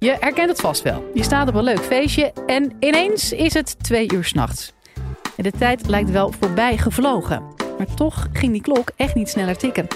Je herkent het vast wel. Je staat op een leuk feestje en ineens is het twee uur s'nachts. De tijd lijkt wel voorbij gevlogen. Maar toch ging die klok echt niet sneller tikken.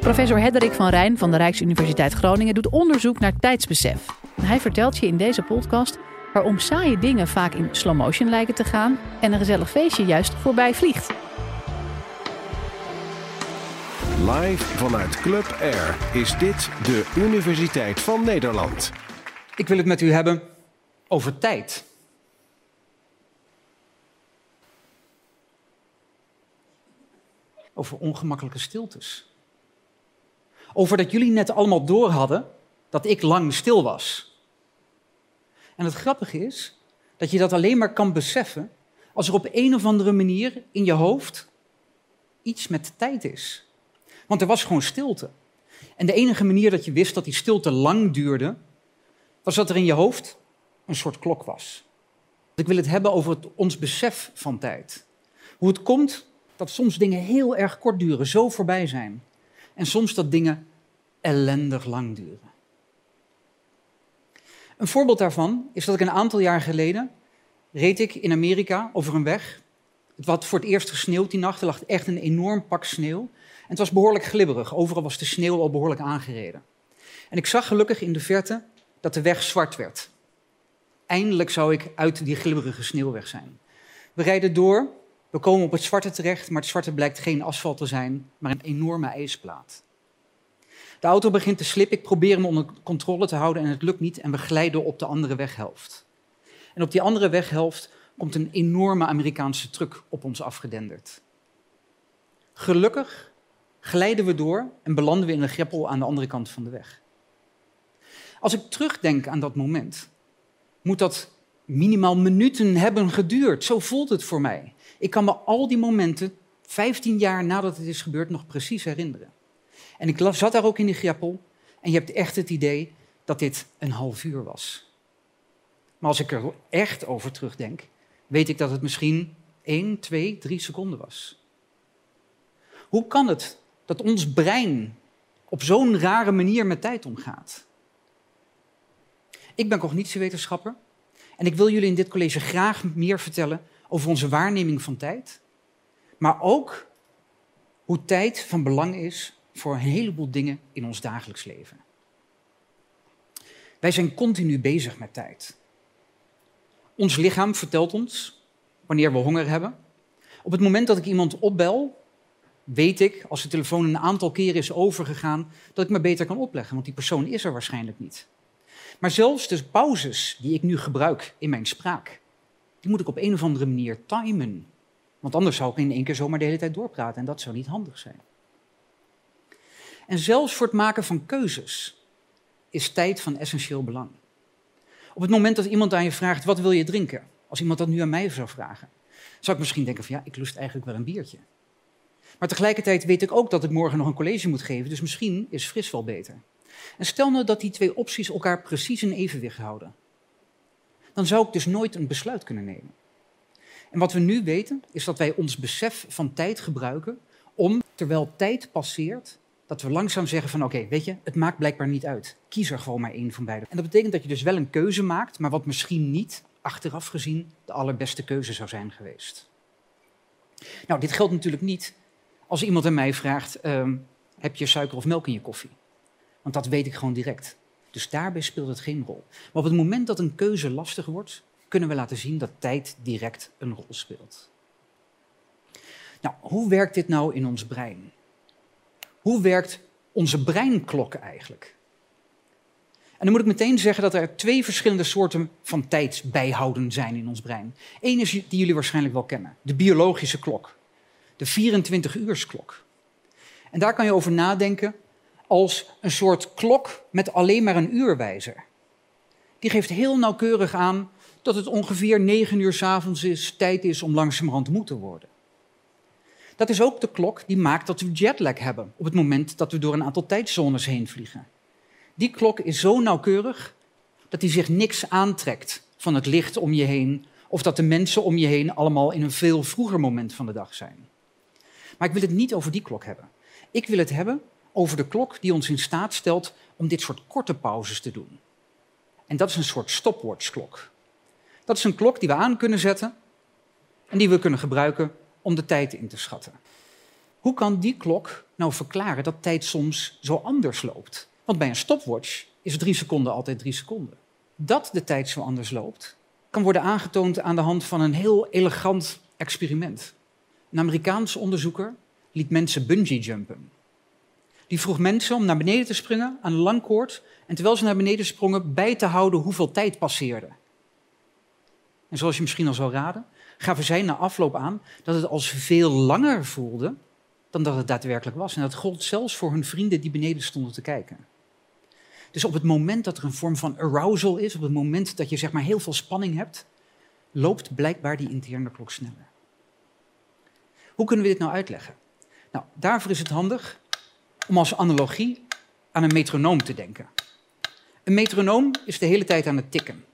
Professor Hedderik van Rijn van de Rijksuniversiteit Groningen doet onderzoek naar tijdsbesef. Hij vertelt je in deze podcast waarom saaie dingen vaak in slow motion lijken te gaan en een gezellig feestje juist voorbij vliegt. Live vanuit Club Air is dit de Universiteit van Nederland. Ik wil het met u hebben over tijd. Over ongemakkelijke stiltes. Over dat jullie net allemaal door hadden dat ik lang stil was. En het grappige is dat je dat alleen maar kan beseffen als er op een of andere manier in je hoofd iets met tijd is. Want er was gewoon stilte. En de enige manier dat je wist dat die stilte lang duurde, was dat er in je hoofd een soort klok was. Ik wil het hebben over het, ons besef van tijd. Hoe het komt dat soms dingen heel erg kort duren, zo voorbij zijn. En soms dat dingen ellendig lang duren. Een voorbeeld daarvan is dat ik een aantal jaar geleden reed ik in Amerika over een weg. Het had voor het eerst gesneeuwd die nacht. Er lag echt een enorm pak sneeuw. En het was behoorlijk glibberig. Overal was de sneeuw al behoorlijk aangereden. En ik zag gelukkig in de verte dat de weg zwart werd. Eindelijk zou ik uit die glibberige sneeuwweg zijn. We rijden door, we komen op het zwarte terecht, maar het zwarte blijkt geen asfalt te zijn, maar een enorme ijsplaat. De auto begint te slippen, ik probeer hem onder controle te houden en het lukt niet en we glijden op de andere weghelft. En op die andere weghelft komt een enorme Amerikaanse truck op ons afgedenderd. Gelukkig glijden we door en belanden we in een greppel aan de andere kant van de weg. Als ik terugdenk aan dat moment, moet dat minimaal minuten hebben geduurd. Zo voelt het voor mij. Ik kan me al die momenten, 15 jaar nadat het is gebeurd, nog precies herinneren. En ik zat daar ook in die greppel en je hebt echt het idee dat dit een half uur was. Maar als ik er echt over terugdenk, weet ik dat het misschien 1, 2, 3 seconden was. Hoe kan het dat ons brein op zo'n rare manier met tijd omgaat? Ik ben cognitiewetenschapper en ik wil jullie in dit college graag meer vertellen over onze waarneming van tijd, maar ook hoe tijd van belang is voor een heleboel dingen in ons dagelijks leven. Wij zijn continu bezig met tijd. Ons lichaam vertelt ons wanneer we honger hebben. Op het moment dat ik iemand opbel, weet ik, als de telefoon een aantal keren is overgegaan, dat ik me beter kan opleggen, want die persoon is er waarschijnlijk niet. Maar zelfs de pauzes die ik nu gebruik in mijn spraak, die moet ik op een of andere manier timen. Want anders zou ik in één keer zomaar de hele tijd doorpraten en dat zou niet handig zijn. En zelfs voor het maken van keuzes is tijd van essentieel belang. Op het moment dat iemand aan je vraagt, wat wil je drinken? Als iemand dat nu aan mij zou vragen, zou ik misschien denken van ja, ik lust eigenlijk wel een biertje. Maar tegelijkertijd weet ik ook dat ik morgen nog een college moet geven, dus misschien is fris wel beter. En stel nou dat die twee opties elkaar precies in evenwicht houden. Dan zou ik dus nooit een besluit kunnen nemen. En wat we nu weten, is dat wij ons besef van tijd gebruiken om, terwijl tijd passeert, dat we langzaam zeggen van oké, weet je, het maakt blijkbaar niet uit. Kies er gewoon maar één van beide. En dat betekent dat je dus wel een keuze maakt, maar wat misschien niet, achteraf gezien, de allerbeste keuze zou zijn geweest. Nou, dit geldt natuurlijk niet als iemand aan mij vraagt, ehm, heb je suiker of melk in je koffie? Want dat weet ik gewoon direct. Dus daarbij speelt het geen rol. Maar op het moment dat een keuze lastig wordt, kunnen we laten zien dat tijd direct een rol speelt. Nou, hoe werkt dit nou in ons brein? Hoe werkt onze breinklok eigenlijk? En dan moet ik meteen zeggen dat er twee verschillende soorten van tijdsbijhouden zijn in ons brein. Eén is die jullie waarschijnlijk wel kennen, de biologische klok, de 24-uursklok. En daar kan je over nadenken als een soort klok met alleen maar een uurwijzer. Die geeft heel nauwkeurig aan dat het ongeveer 9 uur s avonds is, tijd is om langzamerhand moe te worden. Dat is ook de klok die maakt dat we jetlag hebben op het moment dat we door een aantal tijdzones heen vliegen. Die klok is zo nauwkeurig dat hij zich niks aantrekt van het licht om je heen of dat de mensen om je heen allemaal in een veel vroeger moment van de dag zijn. Maar ik wil het niet over die klok hebben. Ik wil het hebben over de klok die ons in staat stelt om dit soort korte pauzes te doen. En dat is een soort stopwatchklok. Dat is een klok die we aan kunnen zetten en die we kunnen gebruiken om de tijd in te schatten. Hoe kan die klok nou verklaren dat tijd soms zo anders loopt? Want bij een stopwatch is drie seconden altijd drie seconden. Dat de tijd zo anders loopt, kan worden aangetoond aan de hand van een heel elegant experiment. Een Amerikaans onderzoeker liet mensen bungee jumpen. Die vroeg mensen om naar beneden te springen aan een lang koord en terwijl ze naar beneden sprongen bij te houden hoeveel tijd passeerde. En zoals je misschien al zou raden, gaven zij na afloop aan dat het als veel langer voelde dan dat het daadwerkelijk was. En dat gold zelfs voor hun vrienden die beneden stonden te kijken. Dus op het moment dat er een vorm van arousal is, op het moment dat je zeg maar heel veel spanning hebt, loopt blijkbaar die interne klok sneller. Hoe kunnen we dit nou uitleggen? Nou, daarvoor is het handig om als analogie aan een metronoom te denken. Een metronoom is de hele tijd aan het tikken.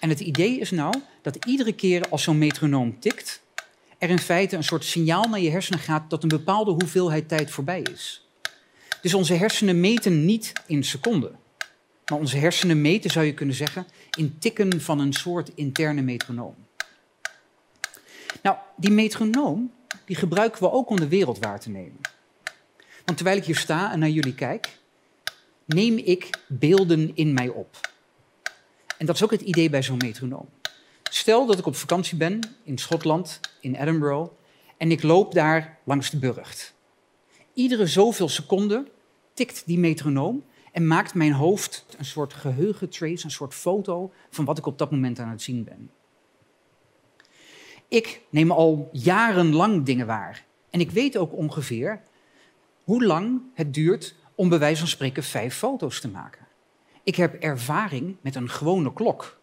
En het idee is nou dat iedere keer als zo'n metronoom tikt, er in feite een soort signaal naar je hersenen gaat dat een bepaalde hoeveelheid tijd voorbij is. Dus onze hersenen meten niet in seconden. Maar onze hersenen meten, zou je kunnen zeggen, in tikken van een soort interne metronoom. Nou, die metronoom die gebruiken we ook om de wereld waar te nemen. Terwijl ik hier sta en naar jullie kijk, neem ik beelden in mij op. En dat is ook het idee bij zo'n metronoom. Stel dat ik op vakantie ben in Schotland, in Edinburgh, en ik loop daar langs de burcht. Iedere zoveel seconden tikt die metronoom en maakt mijn hoofd een soort geheugentrace, een soort foto van wat ik op dat moment aan het zien ben. Ik neem al jarenlang dingen waar. En ik weet ook ongeveer hoe lang het duurt om bij wijze van spreken vijf foto's te maken. Ik heb ervaring met een gewone klok.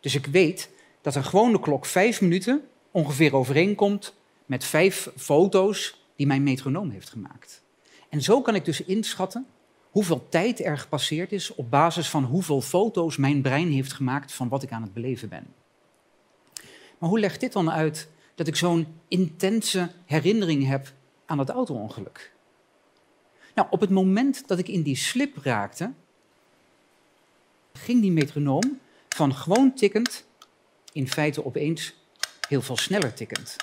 Dus ik weet dat een gewone klok vijf minuten ongeveer overeenkomt met vijf foto's die mijn metronoom heeft gemaakt. En zo kan ik dus inschatten hoeveel tijd er gepasseerd is op basis van hoeveel foto's mijn brein heeft gemaakt van wat ik aan het beleven ben. Maar hoe legt dit dan uit dat ik zo'n intense herinnering heb aan het auto-ongeluk? Nou, op het moment dat ik in die slip raakte, ging die metronoom van gewoon tikkend in feite opeens heel veel sneller tikkend.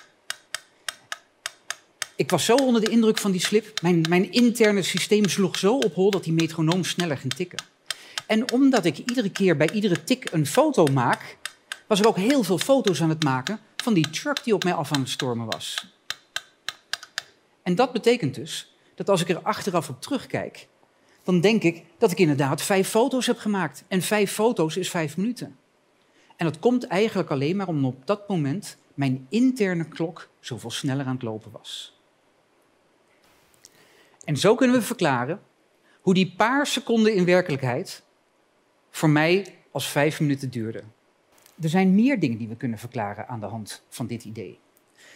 Ik was zo onder de indruk van die slip, mijn, mijn interne systeem sloeg zo op hol dat die metronoom sneller ging tikken. En omdat ik iedere keer bij iedere tik een foto maak, was ik ook heel veel foto's aan het maken van die truck die op mij af aan het stormen was. En dat betekent dus dat als ik er achteraf op terugkijk, dan denk ik dat ik inderdaad vijf foto's heb gemaakt. En vijf foto's is vijf minuten. En dat komt eigenlijk alleen maar omdat op dat moment mijn interne klok zoveel sneller aan het lopen was. En zo kunnen we verklaren hoe die paar seconden in werkelijkheid voor mij als vijf minuten duurden. Er zijn meer dingen die we kunnen verklaren aan de hand van dit idee.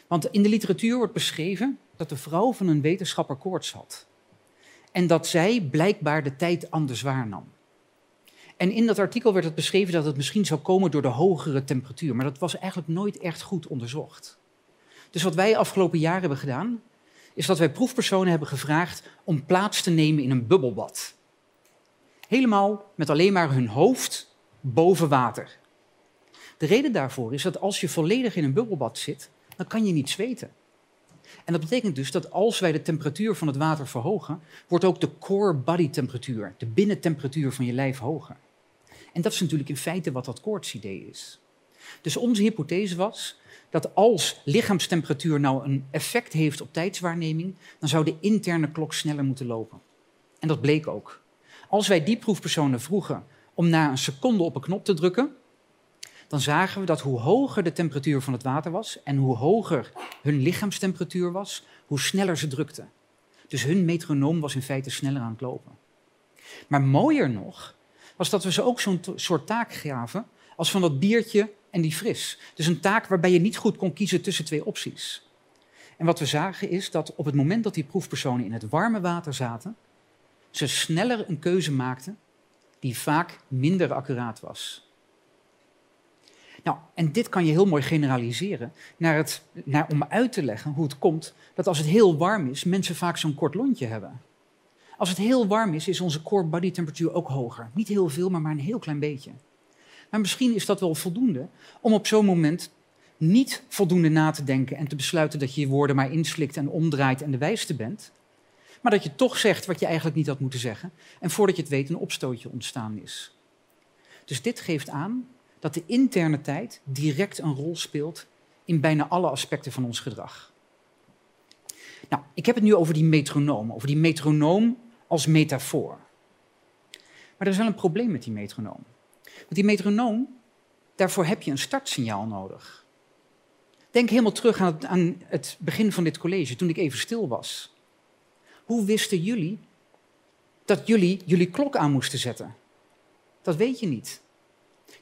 Want in de literatuur wordt beschreven dat de vrouw van een wetenschapper koorts had. En dat zij blijkbaar de tijd anders waarnam. En in dat artikel werd het beschreven dat het misschien zou komen door de hogere temperatuur. Maar dat was eigenlijk nooit echt goed onderzocht. Dus wat wij afgelopen jaar hebben gedaan, is dat wij proefpersonen hebben gevraagd om plaats te nemen in een bubbelbad. Helemaal met alleen maar hun hoofd boven water. De reden daarvoor is dat als je volledig in een bubbelbad zit, dan kan je niet zweten. En dat betekent dus dat als wij de temperatuur van het water verhogen, wordt ook de core body temperatuur, de binnentemperatuur van je lijf hoger. En dat is natuurlijk in feite wat dat koortsidee is. Dus onze hypothese was dat als lichaamstemperatuur nou een effect heeft op tijdswaarneming, dan zou de interne klok sneller moeten lopen. En dat bleek ook. Als wij die proefpersonen vroegen om na een seconde op een knop te drukken, dan zagen we dat hoe hoger de temperatuur van het water was en hoe hoger hun lichaamstemperatuur was, hoe sneller ze drukten. Dus hun metronoom was in feite sneller aan het lopen. Maar mooier nog, was dat we ze ook zo'n soort taak gaven als van dat biertje en die fris. Dus een taak waarbij je niet goed kon kiezen tussen twee opties. En wat we zagen is dat op het moment dat die proefpersonen in het warme water zaten, ze sneller een keuze maakten die vaak minder accuraat was. Nou, en dit kan je heel mooi generaliseren naar het, naar, om uit te leggen hoe het komt dat als het heel warm is, mensen vaak zo'n kort lontje hebben. Als het heel warm is, is onze core body temperatuur ook hoger. Niet heel veel, maar maar een heel klein beetje. Maar misschien is dat wel voldoende om op zo'n moment niet voldoende na te denken en te besluiten dat je je woorden maar inslikt en omdraait en de wijste bent. Maar dat je toch zegt wat je eigenlijk niet had moeten zeggen. En voordat je het weet een opstootje ontstaan is. Dus dit geeft aan dat de interne tijd direct een rol speelt in bijna alle aspecten van ons gedrag. Nou, ik heb het nu over die metronoom, over die metronoom als metafoor. Maar er is wel een probleem met die metronoom. Want die metronoom, daarvoor heb je een startsignaal nodig. Denk helemaal terug aan het, aan het begin van dit college, toen ik even stil was. Hoe wisten jullie dat jullie jullie klok aan moesten zetten? Dat weet je niet.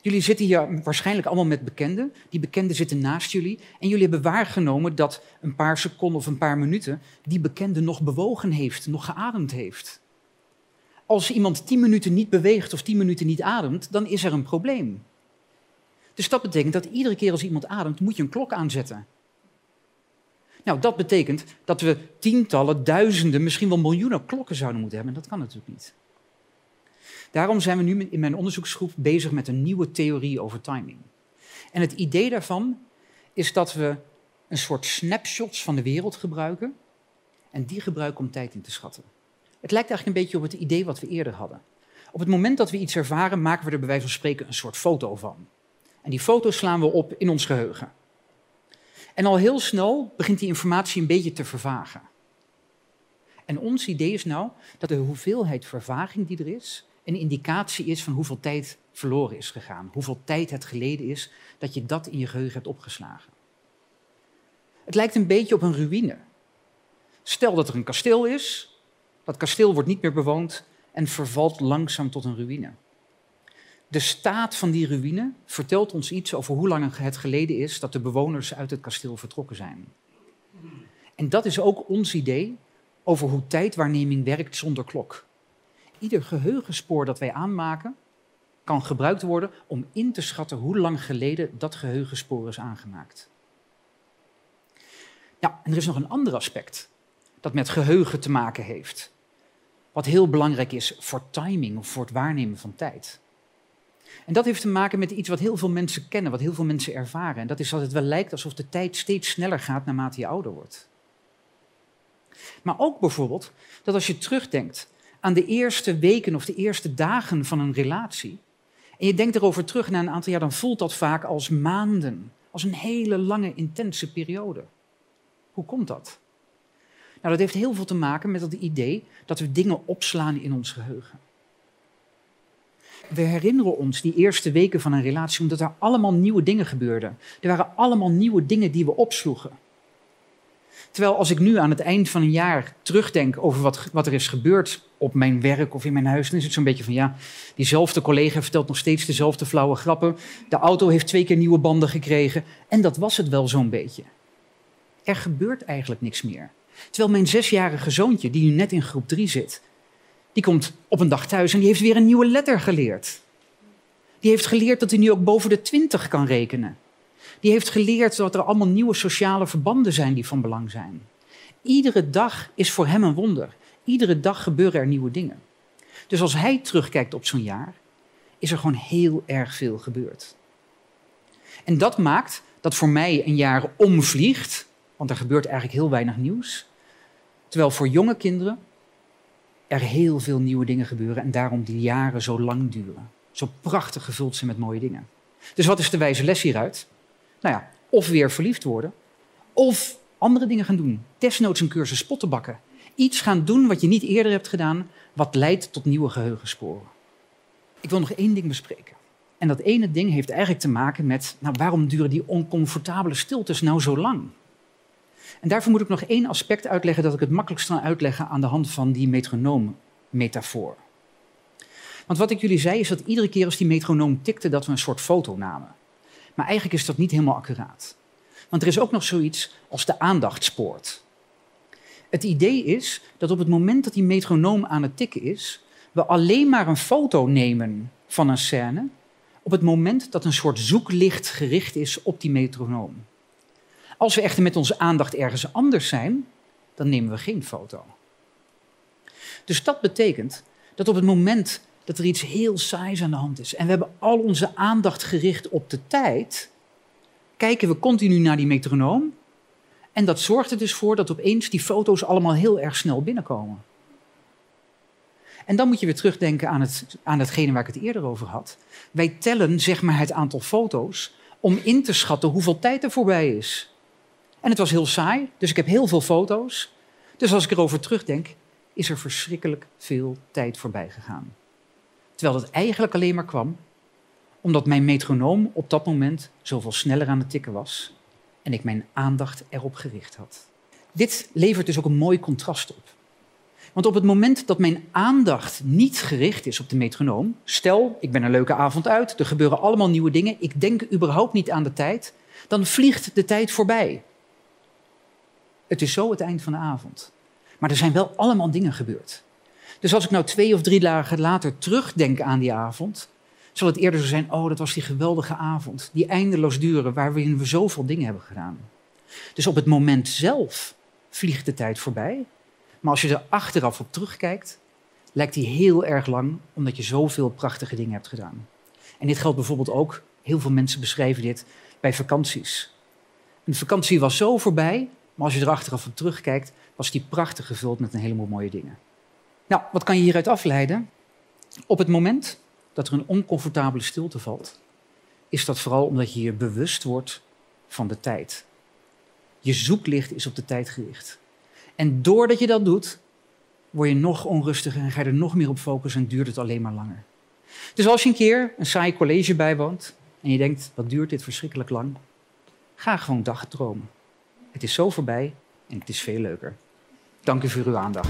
Jullie zitten hier waarschijnlijk allemaal met bekenden. Die bekenden zitten naast jullie. En jullie hebben waargenomen dat een paar seconden of een paar minuten die bekende nog bewogen heeft, nog geademd heeft. Als iemand tien minuten niet beweegt of tien minuten niet ademt, dan is er een probleem. Dus dat betekent dat iedere keer als iemand ademt, moet je een klok aanzetten. Nou, dat betekent dat we tientallen, duizenden, misschien wel miljoenen klokken zouden moeten hebben. En dat kan natuurlijk niet. Daarom zijn we nu in mijn onderzoeksgroep bezig met een nieuwe theorie over timing. En het idee daarvan is dat we een soort snapshots van de wereld gebruiken en die gebruiken om tijd in te schatten. Het lijkt eigenlijk een beetje op het idee wat we eerder hadden. Op het moment dat we iets ervaren, maken we er bij wijze van spreken een soort foto van. En die foto slaan we op in ons geheugen. En al heel snel begint die informatie een beetje te vervagen. En ons idee is nou dat de hoeveelheid vervaging die er is, een indicatie is van hoeveel tijd verloren is gegaan. Hoeveel tijd het geleden is dat je dat in je geheugen hebt opgeslagen. Het lijkt een beetje op een ruïne. Stel dat er een kasteel is, dat kasteel wordt niet meer bewoond en vervalt langzaam tot een ruïne. De staat van die ruïne vertelt ons iets over hoe lang het geleden is dat de bewoners uit het kasteel vertrokken zijn. En dat is ook ons idee over hoe tijdwaarneming werkt zonder klok. Ieder geheugenspoor dat wij aanmaken kan gebruikt worden om in te schatten hoe lang geleden dat geheugenspoor is aangemaakt. Ja, en er is nog een ander aspect dat met geheugen te maken heeft. Wat heel belangrijk is voor timing of voor het waarnemen van tijd. En dat heeft te maken met iets wat heel veel mensen kennen, wat heel veel mensen ervaren. En dat is dat het wel lijkt alsof de tijd steeds sneller gaat naarmate je ouder wordt. Maar ook bijvoorbeeld dat als je terugdenkt aan de eerste weken of de eerste dagen van een relatie, en je denkt erover terug na een aantal jaar, dan voelt dat vaak als maanden, als een hele lange, intense periode. Hoe komt dat? Nou, dat heeft heel veel te maken met het idee dat we dingen opslaan in ons geheugen. We herinneren ons die eerste weken van een relatie omdat er allemaal nieuwe dingen gebeurden. Er waren allemaal nieuwe dingen die we opsloegen. Terwijl als ik nu aan het eind van een jaar terugdenk over wat, wat er is gebeurd op mijn werk of in mijn huis, dan is het zo'n beetje van ja, diezelfde collega vertelt nog steeds dezelfde flauwe grappen. De auto heeft twee keer nieuwe banden gekregen en dat was het wel zo'n beetje. Er gebeurt eigenlijk niks meer. Terwijl mijn zesjarige zoontje, die nu net in groep drie zit, die komt op een dag thuis en die heeft weer een nieuwe letter geleerd. Die heeft geleerd dat hij nu ook boven de twintig kan rekenen. Die heeft geleerd dat er allemaal nieuwe sociale verbanden zijn die van belang zijn. Iedere dag is voor hem een wonder. Iedere dag gebeuren er nieuwe dingen. Dus als hij terugkijkt op zo'n jaar, is er gewoon heel erg veel gebeurd. En dat maakt dat voor mij een jaar omvliegt, want er gebeurt eigenlijk heel weinig nieuws. Terwijl voor jonge kinderen er heel veel nieuwe dingen gebeuren en daarom die jaren zo lang duren. Zo prachtig gevuld zijn met mooie dingen. Dus wat is de wijze les hieruit? Nou ja, of weer verliefd worden, of andere dingen gaan doen. Desnoods een cursus spotten bakken. Iets gaan doen wat je niet eerder hebt gedaan, wat leidt tot nieuwe geheugensporen. Ik wil nog één ding bespreken. En dat ene ding heeft eigenlijk te maken met, nou, waarom duren die oncomfortabele stiltes nou zo lang? En daarvoor moet ik nog één aspect uitleggen dat ik het makkelijkst kan uitleggen aan de hand van die metronoom-metafoor. Want wat ik jullie zei is dat iedere keer als die metronoom tikte, dat we een soort foto namen. Maar eigenlijk is dat niet helemaal accuraat. Want er is ook nog zoiets als de aandachtspoort. Het idee is dat op het moment dat die metronoom aan het tikken is, we alleen maar een foto nemen van een scène op het moment dat een soort zoeklicht gericht is op die metronoom. Als we echter met onze aandacht ergens anders zijn, dan nemen we geen foto. Dus dat betekent dat op het moment dat er iets heel saais aan de hand is en we hebben al onze aandacht gericht op de tijd, kijken we continu naar die metronoom. En dat zorgt er dus voor dat opeens die foto's allemaal heel erg snel binnenkomen. En dan moet je weer terugdenken aan, het, aan hetgene waar ik het eerder over had. Wij tellen zeg maar het aantal foto's om in te schatten hoeveel tijd er voorbij is. En het was heel saai, dus ik heb heel veel foto's. Dus als ik erover terugdenk, is er verschrikkelijk veel tijd voorbij gegaan. Terwijl dat eigenlijk alleen maar kwam omdat mijn metronoom op dat moment zoveel sneller aan het tikken was en ik mijn aandacht erop gericht had. Dit levert dus ook een mooi contrast op. Want op het moment dat mijn aandacht niet gericht is op de metronoom, stel ik ben een leuke avond uit, er gebeuren allemaal nieuwe dingen, ik denk überhaupt niet aan de tijd, dan vliegt de tijd voorbij. Het is zo het eind van de avond. Maar er zijn wel allemaal dingen gebeurd. Dus als ik nou twee of drie dagen later terugdenk aan die avond, zal het eerder zo zijn, oh, dat was die geweldige avond, die eindeloos duren, waarin we zoveel dingen hebben gedaan. Dus op het moment zelf vliegt de tijd voorbij, maar als je er achteraf op terugkijkt, lijkt die heel erg lang, omdat je zoveel prachtige dingen hebt gedaan. En dit geldt bijvoorbeeld ook, heel veel mensen beschrijven dit bij vakanties. Een vakantie was zo voorbij, maar als je er achteraf op terugkijkt, was die prachtig gevuld met een heleboel mooie dingen. Nou, wat kan je hieruit afleiden? Op het moment dat er een oncomfortabele stilte valt, is dat vooral omdat je je bewust wordt van de tijd. Je zoeklicht is op de tijd gericht. En doordat je dat doet, word je nog onrustiger en ga je er nog meer op focussen en duurt het alleen maar langer. Dus als je een keer een saai college bijwoont en je denkt, wat duurt dit verschrikkelijk lang? Ga gewoon dagdromen. Het is zo voorbij en het is veel leuker. Dank u voor uw aandacht.